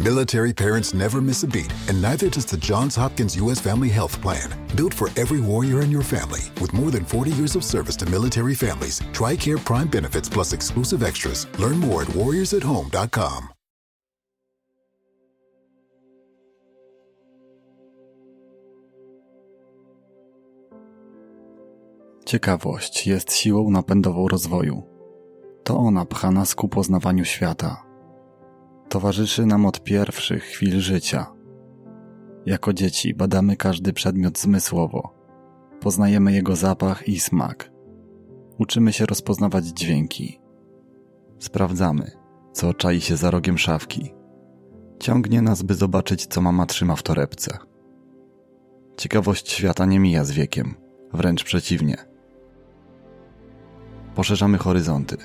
Military parents never miss a beat, and neither does the Johns Hopkins U.S. Family Health Plan. Built for every warrior in your family, with more than 40 years of service to military families, TRICARE Prime benefits plus exclusive extras. Learn more at warriorsathome.com. Ciekawość jest siłą napędową rozwoju. To ona pcha nas ku poznawaniu świata. Towarzyszy nam od pierwszych chwil życia. Jako dzieci badamy każdy przedmiot zmysłowo. Poznajemy jego zapach i smak. Uczymy się rozpoznawać dźwięki. Sprawdzamy, co czai się za rogiem szafki. Ciągnie nas, by zobaczyć, co mama trzyma w torebce. Ciekawość świata nie mija z wiekiem, wręcz przeciwnie – poszerzamy horyzonty,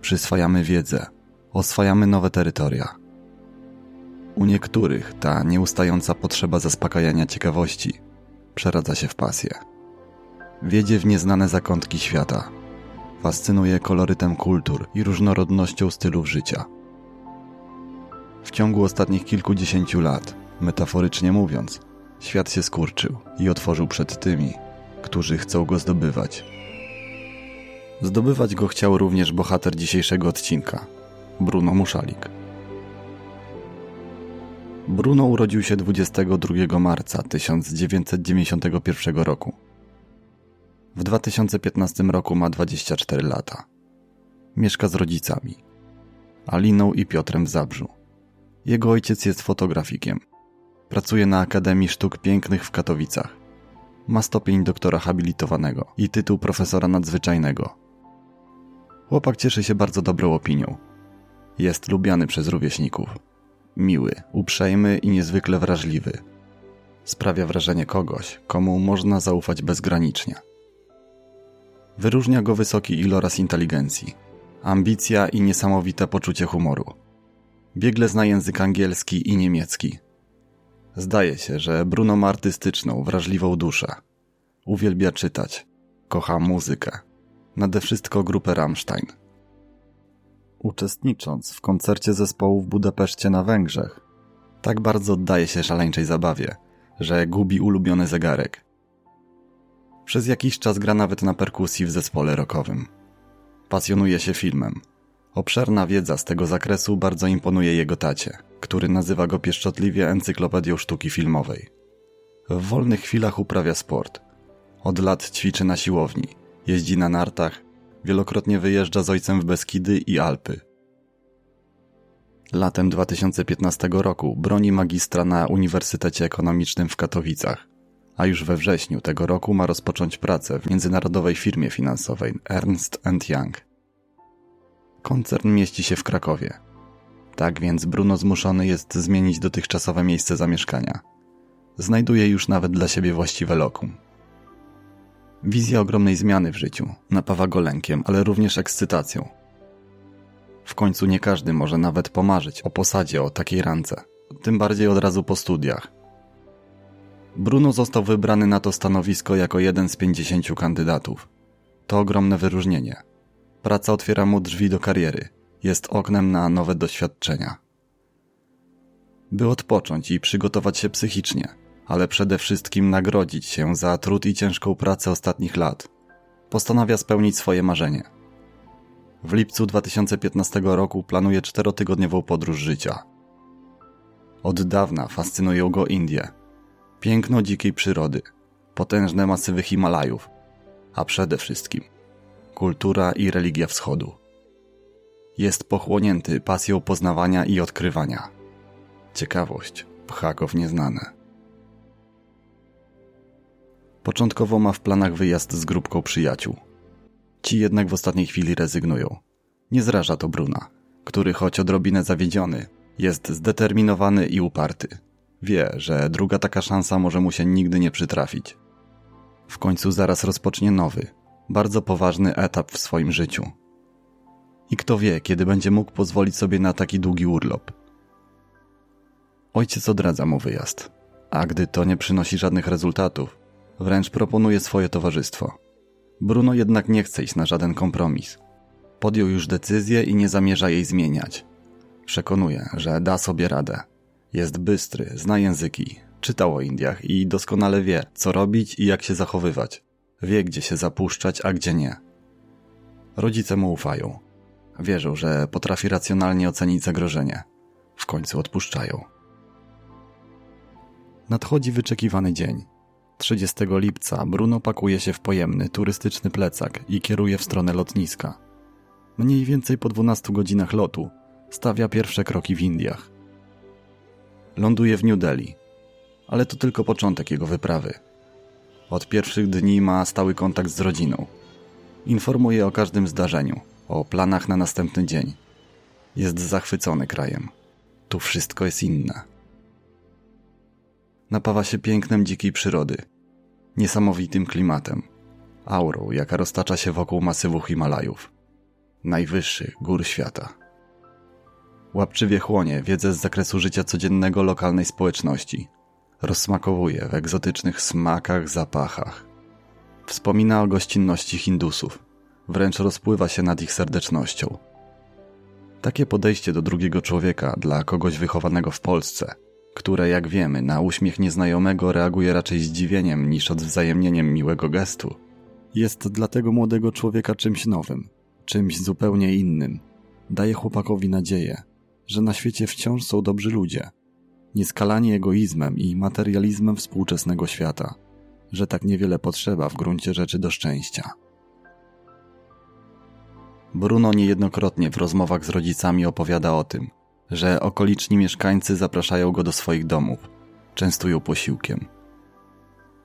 przyswajamy wiedzę, oswajamy nowe terytoria. U niektórych ta nieustająca potrzeba zaspokajania ciekawości przeradza się w pasję. Wiedzie w nieznane zakątki świata. Fascynuje kolorytem kultur i różnorodnością stylów życia. W ciągu ostatnich kilkudziesięciu lat, metaforycznie mówiąc, świat się skurczył i otworzył przed tymi, którzy chcą go zdobywać Zdobywać go chciał również bohater dzisiejszego odcinka, Bruno Muszalik. Bruno urodził się 22 marca 1991 roku. W 2015 roku ma 24 lata. Mieszka z rodzicami, Aliną i Piotrem w Zabrzu. Jego ojciec jest fotografikiem. Pracuje na Akademii Sztuk Pięknych w Katowicach. Ma stopień doktora habilitowanego i tytuł profesora nadzwyczajnego Chłopak cieszy się bardzo dobrą opinią. Jest lubiany przez rówieśników. Miły, uprzejmy i niezwykle wrażliwy. Sprawia wrażenie kogoś, komu można zaufać bezgranicznie. Wyróżnia go wysoki iloraz inteligencji, ambicja i niesamowite poczucie humoru. Biegle zna język angielski i niemiecki. Zdaje się, że Bruno ma artystyczną, wrażliwą duszę. Uwielbia czytać, kocha muzykę nade wszystko grupę Rammstein. Uczestnicząc w koncercie zespołu w Budapeszcie na Węgrzech, tak bardzo oddaje się szaleńczej zabawie, że gubi ulubiony zegarek. Przez jakiś czas gra nawet na perkusji w zespole rockowym. Pasjonuje się filmem. Obszerna wiedza z tego zakresu bardzo imponuje jego tacie, który nazywa go pieszczotliwie encyklopedią sztuki filmowej. W wolnych chwilach uprawia sport. Od lat ćwiczy na siłowni – Jeździ na nartach, wielokrotnie wyjeżdża z ojcem w Beskidy i Alpy. Latem 2015 roku broni magistra na Uniwersytecie Ekonomicznym w Katowicach, a już we wrześniu tego roku ma rozpocząć pracę w międzynarodowej firmie finansowej Ernst Young. Koncern mieści się w Krakowie. Tak więc Bruno zmuszony jest zmienić dotychczasowe miejsce zamieszkania. Znajduje już nawet dla siebie właściwe lokum. Wizja ogromnej zmiany w życiu napawa go lękiem, ale również ekscytacją. W końcu nie każdy może nawet pomarzyć o posadzie o takiej rance, tym bardziej od razu po studiach. Bruno został wybrany na to stanowisko jako jeden z pięćdziesięciu kandydatów. To ogromne wyróżnienie. Praca otwiera mu drzwi do kariery, jest oknem na nowe doświadczenia. By odpocząć i przygotować się psychicznie – ale przede wszystkim nagrodzić się za trud i ciężką pracę ostatnich lat. Postanawia spełnić swoje marzenie. W lipcu 2015 roku planuje czterotygodniową podróż życia. Od dawna fascynują go Indie. Piękno dzikiej przyrody, potężne masywy Himalajów, a przede wszystkim kultura i religia wschodu. Jest pochłonięty pasją poznawania i odkrywania. Ciekawość pcha go w nieznane. Początkowo ma w planach wyjazd z grupką przyjaciół. Ci jednak w ostatniej chwili rezygnują. Nie zraża to Bruna, który choć odrobinę zawiedziony, jest zdeterminowany i uparty. Wie, że druga taka szansa może mu się nigdy nie przytrafić. W końcu zaraz rozpocznie nowy, bardzo poważny etap w swoim życiu. I kto wie, kiedy będzie mógł pozwolić sobie na taki długi urlop. Ojciec odradza mu wyjazd, a gdy to nie przynosi żadnych rezultatów, Wręcz proponuje swoje towarzystwo. Bruno jednak nie chce iść na żaden kompromis. Podjął już decyzję i nie zamierza jej zmieniać. Przekonuje, że da sobie radę. Jest bystry, zna języki, czytał o Indiach i doskonale wie, co robić i jak się zachowywać. Wie, gdzie się zapuszczać, a gdzie nie. Rodzice mu ufają. Wierzą, że potrafi racjonalnie ocenić zagrożenie. W końcu odpuszczają. Nadchodzi wyczekiwany dzień. 30 lipca Bruno pakuje się w pojemny, turystyczny plecak i kieruje w stronę lotniska. Mniej więcej po 12 godzinach lotu stawia pierwsze kroki w Indiach. Ląduje w New Delhi, ale to tylko początek jego wyprawy. Od pierwszych dni ma stały kontakt z rodziną. Informuje o każdym zdarzeniu, o planach na następny dzień. Jest zachwycony krajem. Tu wszystko jest inne. Napawa się pięknem dzikiej przyrody, niesamowitym klimatem, aurą, jaka roztacza się wokół masywu Himalajów, najwyższych gór świata. Łapczywie chłonie wiedzę z zakresu życia codziennego lokalnej społeczności. Rozsmakowuje w egzotycznych smakach, zapachach. Wspomina o gościnności Hindusów. Wręcz rozpływa się nad ich serdecznością. Takie podejście do drugiego człowieka dla kogoś wychowanego w Polsce, które, jak wiemy, na uśmiech nieznajomego reaguje raczej zdziwieniem niż odwzajemnieniem miłego gestu, jest dla tego młodego człowieka czymś nowym, czymś zupełnie innym. Daje chłopakowi nadzieję, że na świecie wciąż są dobrzy ludzie, nieskalani egoizmem i materializmem współczesnego świata, że tak niewiele potrzeba w gruncie rzeczy do szczęścia. Bruno niejednokrotnie w rozmowach z rodzicami opowiada o tym, że okoliczni mieszkańcy zapraszają go do swoich domów, częstują posiłkiem.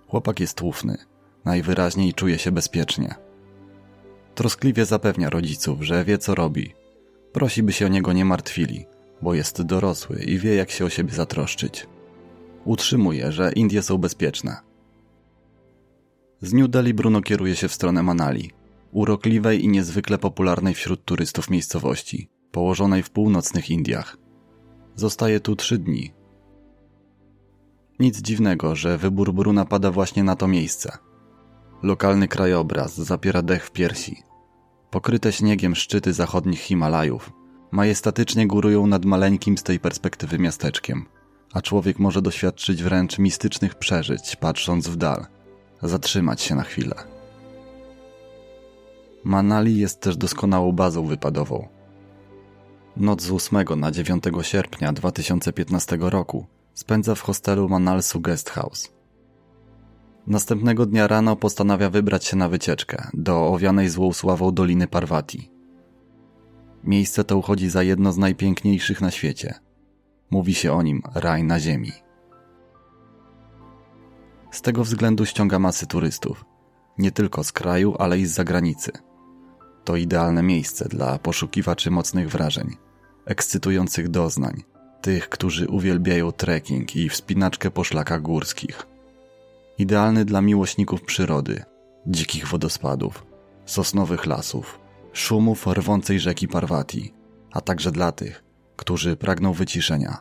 Chłopak jest ufny, najwyraźniej czuje się bezpiecznie. Troskliwie zapewnia rodziców, że wie co robi. Prosi, by się o niego nie martwili, bo jest dorosły i wie jak się o siebie zatroszczyć. Utrzymuje, że Indie są bezpieczne. Z New Delhi Bruno kieruje się w stronę Manali, urokliwej i niezwykle popularnej wśród turystów miejscowości, położonej w północnych Indiach. Zostaje tu trzy dni. Nic dziwnego, że wybór Bruna pada właśnie na to miejsce. Lokalny krajobraz zapiera dech w piersi. Pokryte śniegiem szczyty zachodnich Himalajów majestatycznie górują nad maleńkim z tej perspektywy miasteczkiem, a człowiek może doświadczyć wręcz mistycznych przeżyć, patrząc w dal, zatrzymać się na chwilę. Manali jest też doskonałą bazą wypadową. Noc z 8 na 9 sierpnia 2015 roku spędza w hostelu Manalsu Guest House. Następnego dnia rano postanawia wybrać się na wycieczkę do owianej złą sławą Doliny Parvati. Miejsce to uchodzi za jedno z najpiękniejszych na świecie. Mówi się o nim raj na ziemi. Z tego względu ściąga masy turystów, nie tylko z kraju, ale i z zagranicy. To idealne miejsce dla poszukiwaczy mocnych wrażeń, ekscytujących doznań, tych, którzy uwielbiają trekking i wspinaczkę po szlakach górskich. Idealny dla miłośników przyrody, dzikich wodospadów, sosnowych lasów, szumów rwącej rzeki Parwati, a także dla tych, którzy pragną wyciszenia.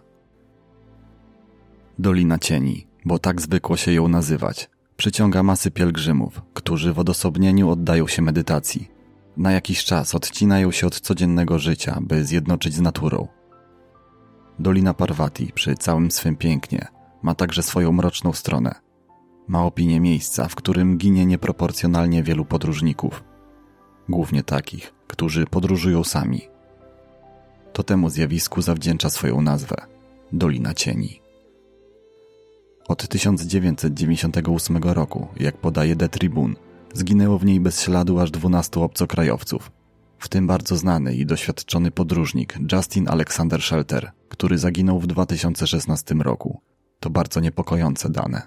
Dolina Cieni, bo tak zwykło się ją nazywać, przyciąga masy pielgrzymów, którzy w odosobnieniu oddają się medytacji. Na jakiś czas odcinają się od codziennego życia, by zjednoczyć z naturą. Dolina Parwati, przy całym swym pięknie, ma także swoją mroczną stronę. Ma opinię miejsca, w którym ginie nieproporcjonalnie wielu podróżników głównie takich, którzy podróżują sami. To temu zjawisku zawdzięcza swoją nazwę Dolina Cieni. Od 1998 roku, jak podaje The Tribune, zginęło w niej bez śladu aż 12 obcokrajowców, w tym bardzo znany i doświadczony podróżnik Justin Alexander Shelter, który zaginął w 2016 roku. To bardzo niepokojące dane.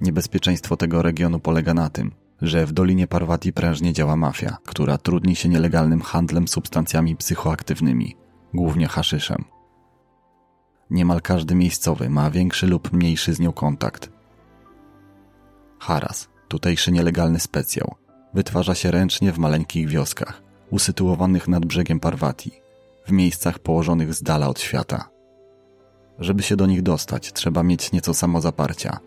Niebezpieczeństwo tego regionu polega na tym, że w Dolinie Parwati prężnie działa mafia, która trudni się nielegalnym handlem substancjami psychoaktywnymi, głównie haszyszem. Niemal każdy miejscowy ma większy lub mniejszy z nią kontakt. Haras, tutejszy nielegalny specjał, wytwarza się ręcznie w maleńkich wioskach, usytuowanych nad brzegiem Parwati, w miejscach położonych z dala od świata. Żeby się do nich dostać, trzeba mieć nieco samozaparcia,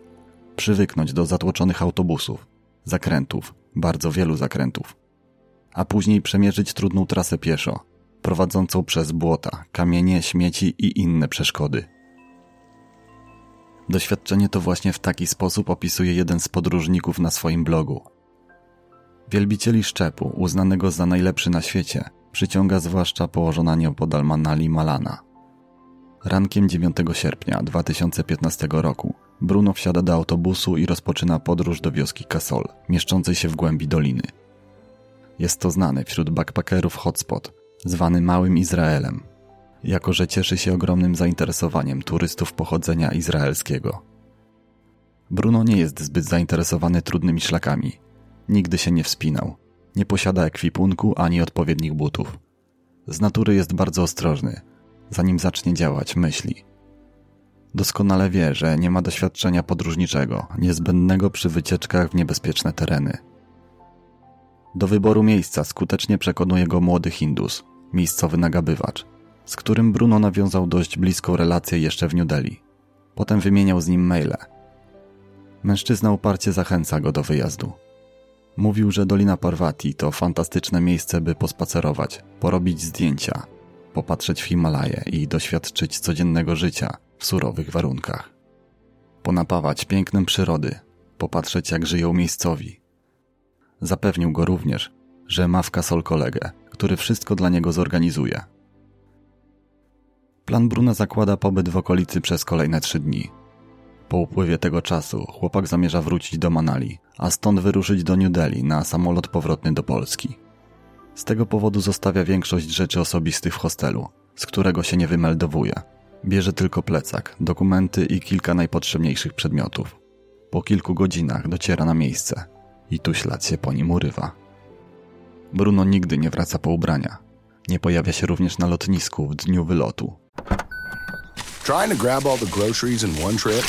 przywyknąć do zatłoczonych autobusów, zakrętów, bardzo wielu zakrętów, a później przemierzyć trudną trasę pieszo, prowadzącą przez błota, kamienie, śmieci i inne przeszkody, Doświadczenie to właśnie w taki sposób opisuje jeden z podróżników na swoim blogu. Wielbicieli szczepu, uznanego za najlepszy na świecie, przyciąga zwłaszcza położona nieopodal Manali Malana. Rankiem 9 sierpnia 2015 roku Bruno wsiada do autobusu i rozpoczyna podróż do wioski Kasol, mieszczącej się w głębi doliny. Jest to znany wśród backpackerów hotspot, zwany Małym Izraelem, jako że cieszy się ogromnym zainteresowaniem turystów pochodzenia izraelskiego. Bruno nie jest zbyt zainteresowany trudnymi szlakami. Nigdy się nie wspinał. Nie posiada ekwipunku ani odpowiednich butów. Z natury jest bardzo ostrożny. Zanim zacznie działać, myśli. Doskonale wie, że nie ma doświadczenia podróżniczego, niezbędnego przy wycieczkach w niebezpieczne tereny. Do wyboru miejsca skutecznie przekonuje go młody Hindus, miejscowy nagabywacz, z którym Bruno nawiązał dość bliską relację jeszcze w New Delhi. Potem wymieniał z nim maile. Mężczyzna uparcie zachęca go do wyjazdu. Mówił, że Dolina Parvati to fantastyczne miejsce, by pospacerować, porobić zdjęcia, popatrzeć w Himalaje i doświadczyć codziennego życia w surowych warunkach. Ponapawać pięknem przyrody, popatrzeć jak żyją miejscowi. Zapewnił go również, że ma w Kasol kolegę, który wszystko dla niego zorganizuje. Plan Bruna zakłada pobyt w okolicy przez kolejne trzy dni. Po upływie tego czasu chłopak zamierza wrócić do Manali, a stąd wyruszyć do New Delhi na samolot powrotny do Polski. Z tego powodu zostawia większość rzeczy osobistych w hostelu, z którego się nie wymeldowuje. Bierze tylko plecak, dokumenty i kilka najpotrzebniejszych przedmiotów. Po kilku godzinach dociera na miejsce i tu ślad się po nim urywa. Bruno nigdy nie wraca po ubrania. Nie pojawia się również na lotnisku w dniu wylotu. Trying to grab all the groceries in one trip?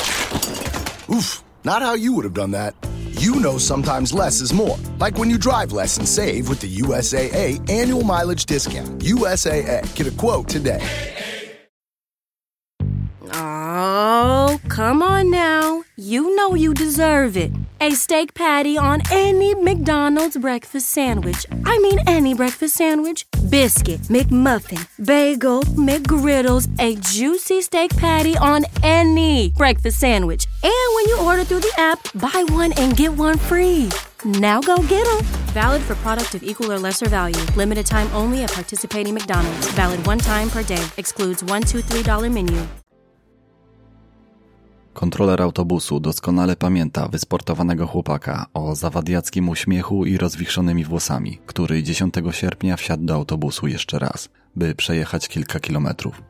Oof, not how you would have done that. You know sometimes less is more. Like when you drive less and save with the USAA annual mileage discount. USAA. Get a quote today. Oh, come on now. You know you deserve it. A steak patty on any McDonald's breakfast sandwich. I mean, any breakfast sandwich. Biscuit, McMuffin, bagel, McGriddles, a juicy steak patty on any breakfast sandwich. And when you order through the app, buy one and get one free. Now go get them. Valid for product of equal or lesser value. Limited time only at participating McDonald's. Valid one time per day. Excludes $1, $2, $3 menu. Kontroler autobusu doskonale pamięta wysportowanego chłopaka o zawadiackim uśmiechu i rozwichrzonymi włosami, który 10 sierpnia wsiadł do autobusu jeszcze raz, by przejechać kilka kilometrów.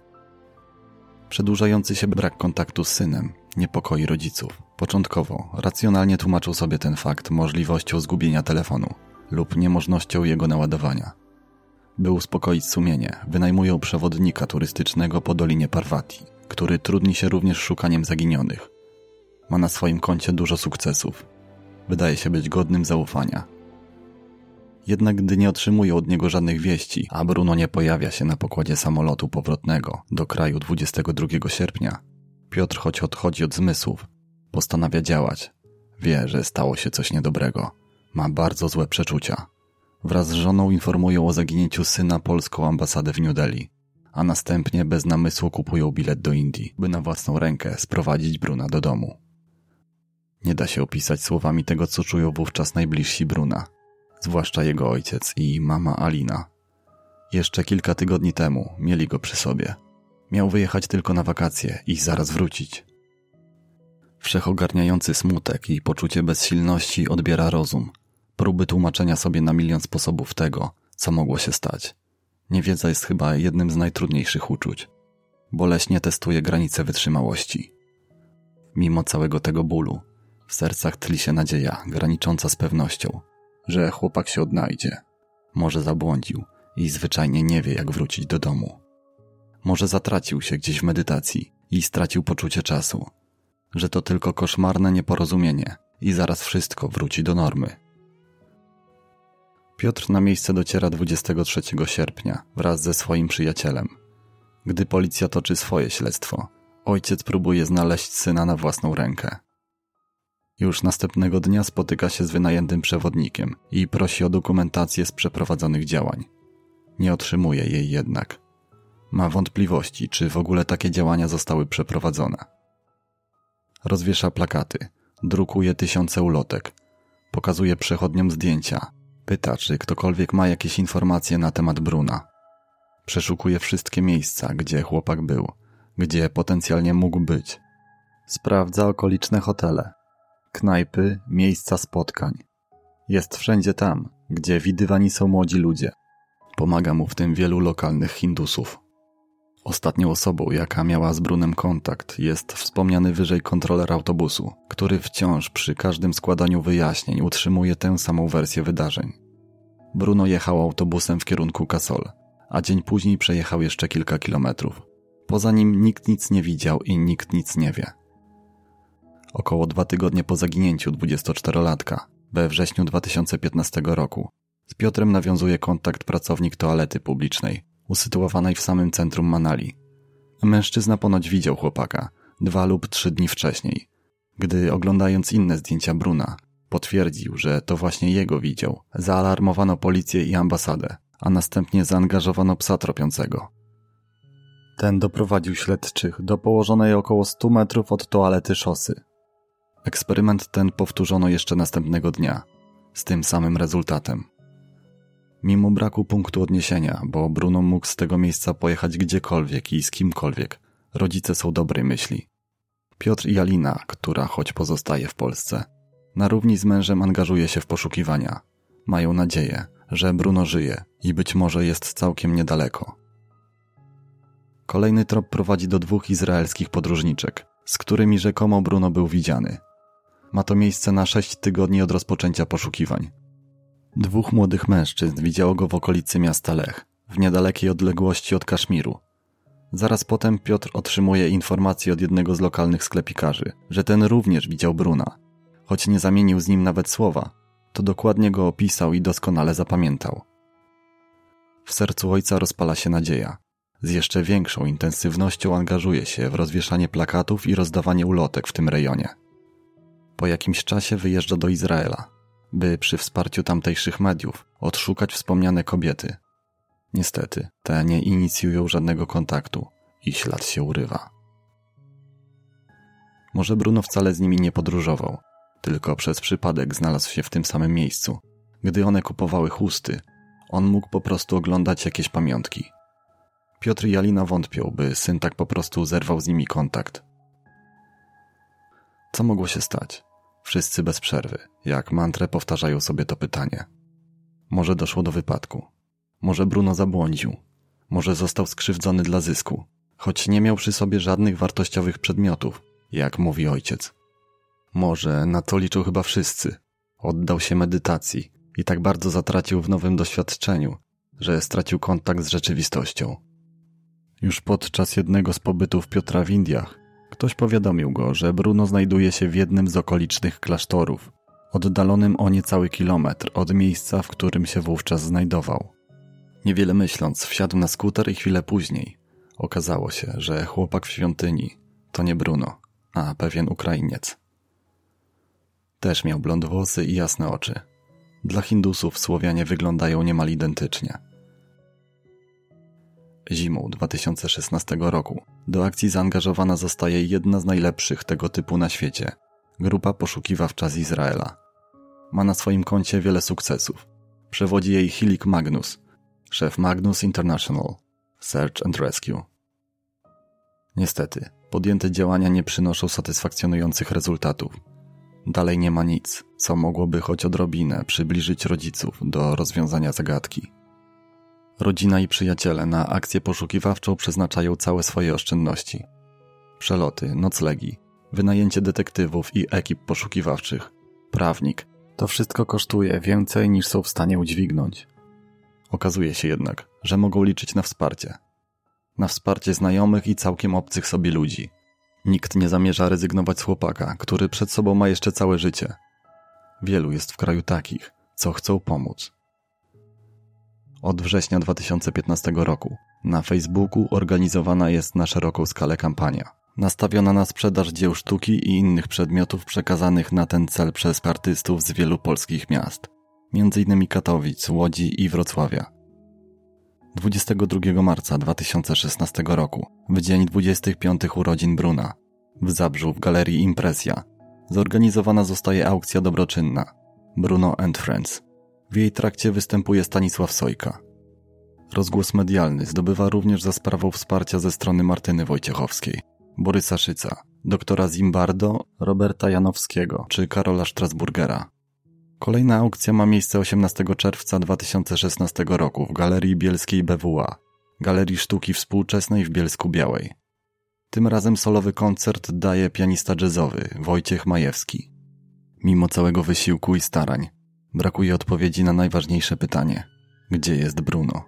Przedłużający się brak kontaktu z synem niepokoi rodziców. Początkowo racjonalnie tłumaczył sobie ten fakt możliwością zgubienia telefonu lub niemożnością jego naładowania. By uspokoić sumienie, wynajmują przewodnika turystycznego po Dolinie Parvati, który trudni się również szukaniem zaginionych. Ma na swoim koncie dużo sukcesów. Wydaje się być godnym zaufania. Jednak gdy nie otrzymują od niego żadnych wieści, a Bruno nie pojawia się na pokładzie samolotu powrotnego do kraju 22 sierpnia, Piotr, choć odchodzi od zmysłów, postanawia działać. Wie, że stało się coś niedobrego. Ma bardzo złe przeczucia. Wraz z żoną informują o zaginięciu syna polską ambasadę w New Delhi a następnie bez namysłu kupują bilet do Indii, by na własną rękę sprowadzić Bruna do domu. Nie da się opisać słowami tego, co czują wówczas najbliżsi Bruna, zwłaszcza jego ojciec i mama Alina. Jeszcze kilka tygodni temu mieli go przy sobie. Miał wyjechać tylko na wakacje i zaraz wrócić. Wszechogarniający smutek i poczucie bezsilności odbiera rozum, próby tłumaczenia sobie na milion sposobów tego, co mogło się stać. Niewiedza jest chyba jednym z najtrudniejszych uczuć. Boleśnie testuje granice wytrzymałości. Mimo całego tego bólu, w sercach tli się nadzieja, granicząca z pewnością, że chłopak się odnajdzie. Może zabłądził i zwyczajnie nie wie, jak wrócić do domu. Może zatracił się gdzieś w medytacji i stracił poczucie czasu, że to tylko koszmarne nieporozumienie i zaraz wszystko wróci do normy. Piotr na miejsce dociera 23 sierpnia wraz ze swoim przyjacielem. Gdy policja toczy swoje śledztwo, ojciec próbuje znaleźć syna na własną rękę. Już następnego dnia spotyka się z wynajętym przewodnikiem i prosi o dokumentację z przeprowadzonych działań. Nie otrzymuje jej jednak. Ma wątpliwości, czy w ogóle takie działania zostały przeprowadzone. Rozwiesza plakaty, drukuje tysiące ulotek, pokazuje przechodniom zdjęcia, pyta, czy ktokolwiek ma jakieś informacje na temat Bruna. Przeszukuje wszystkie miejsca, gdzie chłopak był, gdzie potencjalnie mógł być. Sprawdza okoliczne hotele, knajpy, miejsca spotkań. Jest wszędzie tam, gdzie widywani są młodzi ludzie. Pomaga mu w tym wielu lokalnych Hindusów. Ostatnią osobą, jaka miała z Brunem kontakt, jest wspomniany wyżej kontroler autobusu, który wciąż przy każdym składaniu wyjaśnień utrzymuje tę samą wersję wydarzeń. Bruno jechał autobusem w kierunku Kasol, a dzień później przejechał jeszcze kilka kilometrów. Poza nim nikt nic nie widział i nikt nic nie wie. Około dwa tygodnie po zaginięciu 24-latka, we wrześniu 2015 roku, z Piotrem nawiązuje kontakt pracownik toalety publicznej, usytuowanej w samym centrum Manali. Mężczyzna ponoć widział chłopaka dwa lub trzy dni wcześniej. Gdy oglądając inne zdjęcia Bruna, potwierdził, że to właśnie jego widział. Zaalarmowano policję i ambasadę, a następnie zaangażowano psa tropiącego. Ten doprowadził śledczych do położonej około 100 metrów od toalety szosy. Eksperyment ten powtórzono jeszcze następnego dnia, z tym samym rezultatem. Mimo braku punktu odniesienia, bo Bruno mógł z tego miejsca pojechać gdziekolwiek i z kimkolwiek, rodzice są dobrej myśli. Piotr i Alina, która choć pozostaje w Polsce, na równi z mężem angażuje się w poszukiwania. Mają nadzieję, że Bruno żyje i być może jest całkiem niedaleko. Kolejny trop prowadzi do dwóch izraelskich podróżniczek, z którymi rzekomo Bruno był widziany. Ma to miejsce na sześć tygodni od rozpoczęcia poszukiwań. Dwóch młodych mężczyzn widziało go w okolicy miasta Lech, w niedalekiej odległości od Kaszmiru. Zaraz potem Piotr otrzymuje informację od jednego z lokalnych sklepikarzy, że ten również widział Bruna. Choć nie zamienił z nim nawet słowa, to dokładnie go opisał i doskonale zapamiętał. W sercu ojca rozpala się nadzieja. Z jeszcze większą intensywnością angażuje się w rozwieszanie plakatów i rozdawanie ulotek w tym rejonie. Po jakimś czasie wyjeżdża do Izraela, by przy wsparciu tamtejszych mediów odszukać wspomniane kobiety. Niestety, te nie inicjują żadnego kontaktu i ślad się urywa. Może Bruno wcale z nimi nie podróżował, tylko przez przypadek znalazł się w tym samym miejscu. Gdy one kupowały chusty, on mógł po prostu oglądać jakieś pamiątki. Piotr i Alina wątpią, by syn tak po prostu zerwał z nimi kontakt. Co mogło się stać? Wszyscy bez przerwy, jak mantrę powtarzają sobie to pytanie. Może doszło do wypadku. Może Bruno zabłądził. Może został skrzywdzony dla zysku, choć nie miał przy sobie żadnych wartościowych przedmiotów, jak mówi ojciec. Może na to liczą chyba wszyscy. Oddał się medytacji i tak bardzo zatracił w nowym doświadczeniu, że stracił kontakt z rzeczywistością. Już podczas jednego z pobytów Piotra w Indiach Ktoś powiadomił go, że Bruno znajduje się w jednym z okolicznych klasztorów, oddalonym o niecały kilometr od miejsca, w którym się wówczas znajdował. Niewiele myśląc, wsiadł na skuter i chwilę później okazało się, że chłopak w świątyni to nie Bruno, a pewien Ukrainiec. Też miał blond włosy i jasne oczy. Dla Hindusów Słowianie wyglądają niemal identycznie. Zimą 2016 roku do akcji zaangażowana zostaje jedna z najlepszych tego typu na świecie grupa poszukiwawcza z Izraela. Ma na swoim koncie wiele sukcesów. Przewodzi jej Hilik Magnus, szef Magnus International Search and Rescue. Niestety, podjęte działania nie przynoszą satysfakcjonujących rezultatów. Dalej nie ma nic, co mogłoby choć odrobinę przybliżyć rodziców do rozwiązania zagadki. Rodzina i przyjaciele na akcję poszukiwawczą przeznaczają całe swoje oszczędności. Przeloty, noclegi, wynajęcie detektywów i ekip poszukiwawczych, prawnik. To wszystko kosztuje więcej niż są w stanie udźwignąć. Okazuje się jednak, że mogą liczyć na wsparcie. Na wsparcie znajomych i całkiem obcych sobie ludzi. Nikt nie zamierza rezygnować z chłopaka, który przed sobą ma jeszcze całe życie. Wielu jest w kraju takich, co chcą pomóc od września 2015 roku. Na Facebooku organizowana jest na szeroką skalę kampania. Nastawiona na sprzedaż dzieł sztuki i innych przedmiotów przekazanych na ten cel przez artystów z wielu polskich miast, m.in. Katowic, Łodzi i Wrocławia. 22 marca 2016 roku, w dzień 25 urodzin Bruna, W Zabrzu w galerii Impresja zorganizowana zostaje aukcja dobroczynna Bruno and Friends. W jej trakcie występuje Stanisław Sojka. Rozgłos medialny zdobywa również za sprawą wsparcia ze strony Martyny Wojciechowskiej, Borysa Szyca, doktora Zimbardo, Roberta Janowskiego czy Karola Strasburgera. Kolejna aukcja ma miejsce 18 czerwca 2016 roku w Galerii Bielskiej BWA, Galerii Sztuki Współczesnej w Bielsku Białej. Tym razem solowy koncert daje pianista jazzowy Wojciech Majewski. Mimo całego wysiłku i starań, brakuje odpowiedzi na najważniejsze pytanie: gdzie jest Bruno?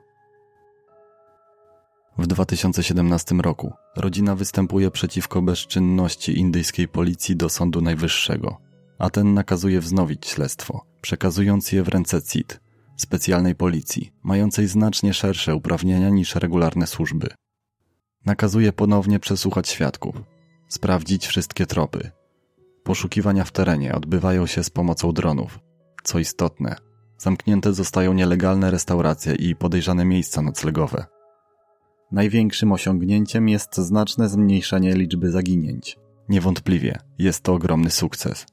W 2017 roku rodzina występuje przeciwko bezczynności indyjskiej policji do Sądu Najwyższego, a ten nakazuje wznowić śledztwo, przekazując je w ręce CIT, specjalnej policji, mającej znacznie szersze uprawnienia niż regularne służby. Nakazuje ponownie przesłuchać świadków, sprawdzić wszystkie tropy. Poszukiwania w terenie odbywają się z pomocą dronów. Co istotne, zamknięte zostają nielegalne restauracje i podejrzane miejsca noclegowe. Największym osiągnięciem jest znaczne zmniejszenie liczby zaginięć. Niewątpliwie jest to ogromny sukces.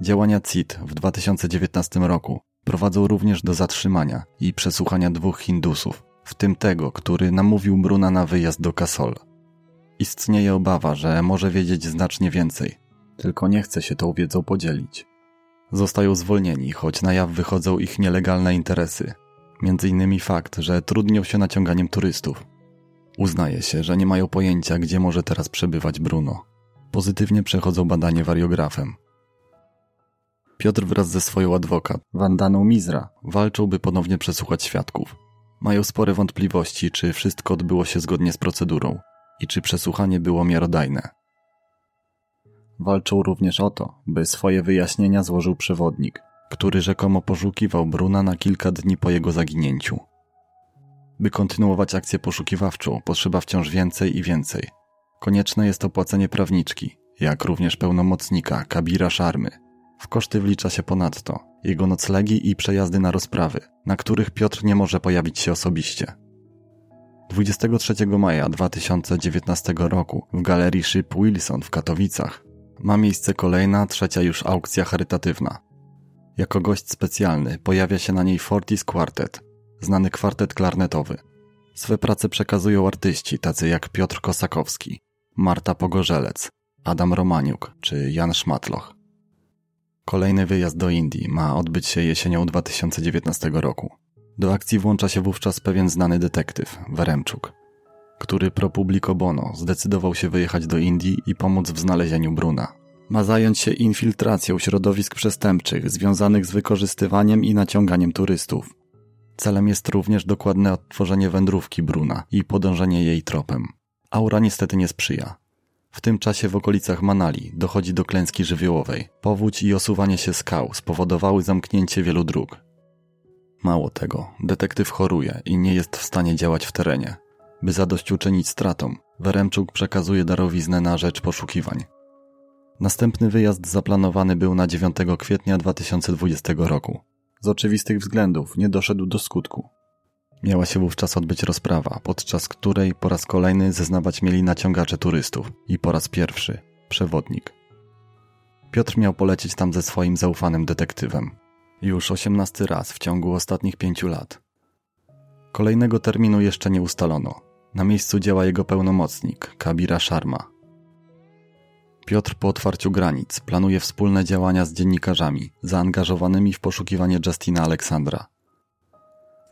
Działania CIT w 2019 roku prowadzą również do zatrzymania i przesłuchania dwóch Hindusów, w tym tego, który namówił Bruna na wyjazd do Kasol. Istnieje obawa, że może wiedzieć znacznie więcej, tylko nie chce się tą wiedzą podzielić. Zostają zwolnieni, choć na jaw wychodzą ich nielegalne interesy, innymi fakt, że trudnią się naciąganiem turystów. Uznaje się, że nie mają pojęcia, gdzie może teraz przebywać Bruno. Pozytywnie przechodzą badanie wariografem. Piotr wraz ze swoją adwokat, Wandaną Mizra, walczą, by ponownie przesłuchać świadków. Mają spore wątpliwości, czy wszystko odbyło się zgodnie z procedurą i czy przesłuchanie było miarodajne. Walczą również o to, by swoje wyjaśnienia złożył przewodnik, który rzekomo poszukiwał Bruna na kilka dni po jego zaginięciu. By kontynuować akcję poszukiwawczą, potrzeba wciąż więcej i więcej. Konieczne jest opłacenie prawniczki, jak również pełnomocnika Kabira Szarmy. W koszty wlicza się ponadto jego noclegi i przejazdy na rozprawy, na których Piotr nie może pojawić się osobiście. 23 maja 2019 roku w galerii Ship Wilson w Katowicach ma miejsce kolejna, trzecia już aukcja charytatywna. Jako gość specjalny pojawia się na niej Fortis Quartet, znany kwartet klarnetowy. Swe prace przekazują artyści tacy jak Piotr Kosakowski, Marta Pogorzelec, Adam Romaniuk czy Jan Szmatloch. Kolejny wyjazd do Indii ma odbyć się jesienią 2019 roku. Do akcji włącza się wówczas pewien znany detektyw, Weremczuk, który pro publico bono zdecydował się wyjechać do Indii i pomóc w znalezieniu Bruna. Ma zająć się infiltracją środowisk przestępczych związanych z wykorzystywaniem i naciąganiem turystów. Celem jest również dokładne odtworzenie wędrówki Bruna i podążenie jej tropem. Aura niestety nie sprzyja. W tym czasie w okolicach Manali dochodzi do klęski żywiołowej. Powódź i osuwanie się skał spowodowały zamknięcie wielu dróg. Mało tego, detektyw choruje i nie jest w stanie działać w terenie. By zadośćuczynić stratom, Weremczuk przekazuje darowiznę na rzecz poszukiwań. Następny wyjazd zaplanowany był na 9 kwietnia 2020 roku. Z oczywistych względów nie doszedł do skutku. Miała się wówczas odbyć rozprawa, podczas której po raz kolejny zeznawać mieli naciągacze turystów i po raz pierwszy przewodnik. Piotr miał polecieć tam ze swoim zaufanym detektywem. Już osiemnasty raz w ciągu ostatnich pięciu lat. Kolejnego terminu jeszcze nie ustalono. Na miejscu działa jego pełnomocnik, Kabira Sharma. Piotr po otwarciu granic planuje wspólne działania z dziennikarzami zaangażowanymi w poszukiwanie Justina Aleksandra.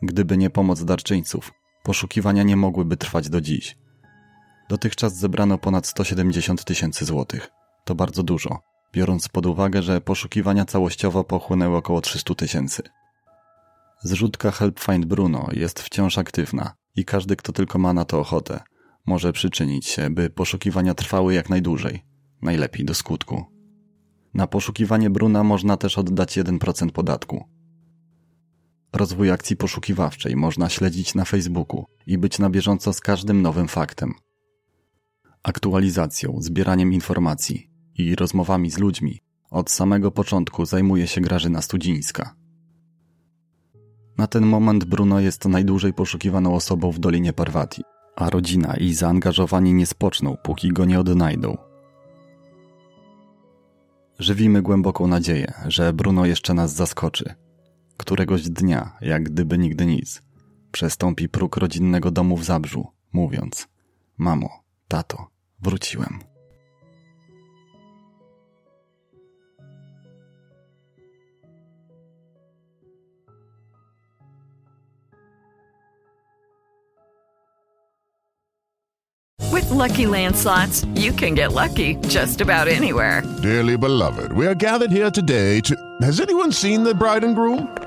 Gdyby nie pomoc darczyńców, poszukiwania nie mogłyby trwać do dziś. Dotychczas zebrano ponad 170 tysięcy złotych. To bardzo dużo, biorąc pod uwagę, że poszukiwania całościowo pochłonęły około 300 tysięcy. Zrzutka Help Find Bruno jest wciąż aktywna i każdy, kto tylko ma na to ochotę, może przyczynić się, by poszukiwania trwały jak najdłużej, najlepiej do skutku. Na poszukiwanie Bruna można też oddać 1% podatku. Rozwój akcji poszukiwawczej można śledzić na Facebooku i być na bieżąco z każdym nowym faktem. Aktualizacją, zbieraniem informacji i rozmowami z ludźmi od samego początku zajmuje się Grażyna Studzińska. Na ten moment Bruno jest najdłużej poszukiwaną osobą w Dolinie Parwati, a rodzina i zaangażowani nie spoczną, póki go nie odnajdą. Żywimy głęboką nadzieję, że Bruno jeszcze nas zaskoczy. Któregoś dnia, jak gdyby nigdy nic, przestąpi próg rodzinnego domu w Zabrzu, mówiąc: Mamo, tato, wróciłem. With Lucky Land slots, you can get lucky just about anywhere. Dearly beloved, we are gathered here today to. Has anyone seen the bride and groom?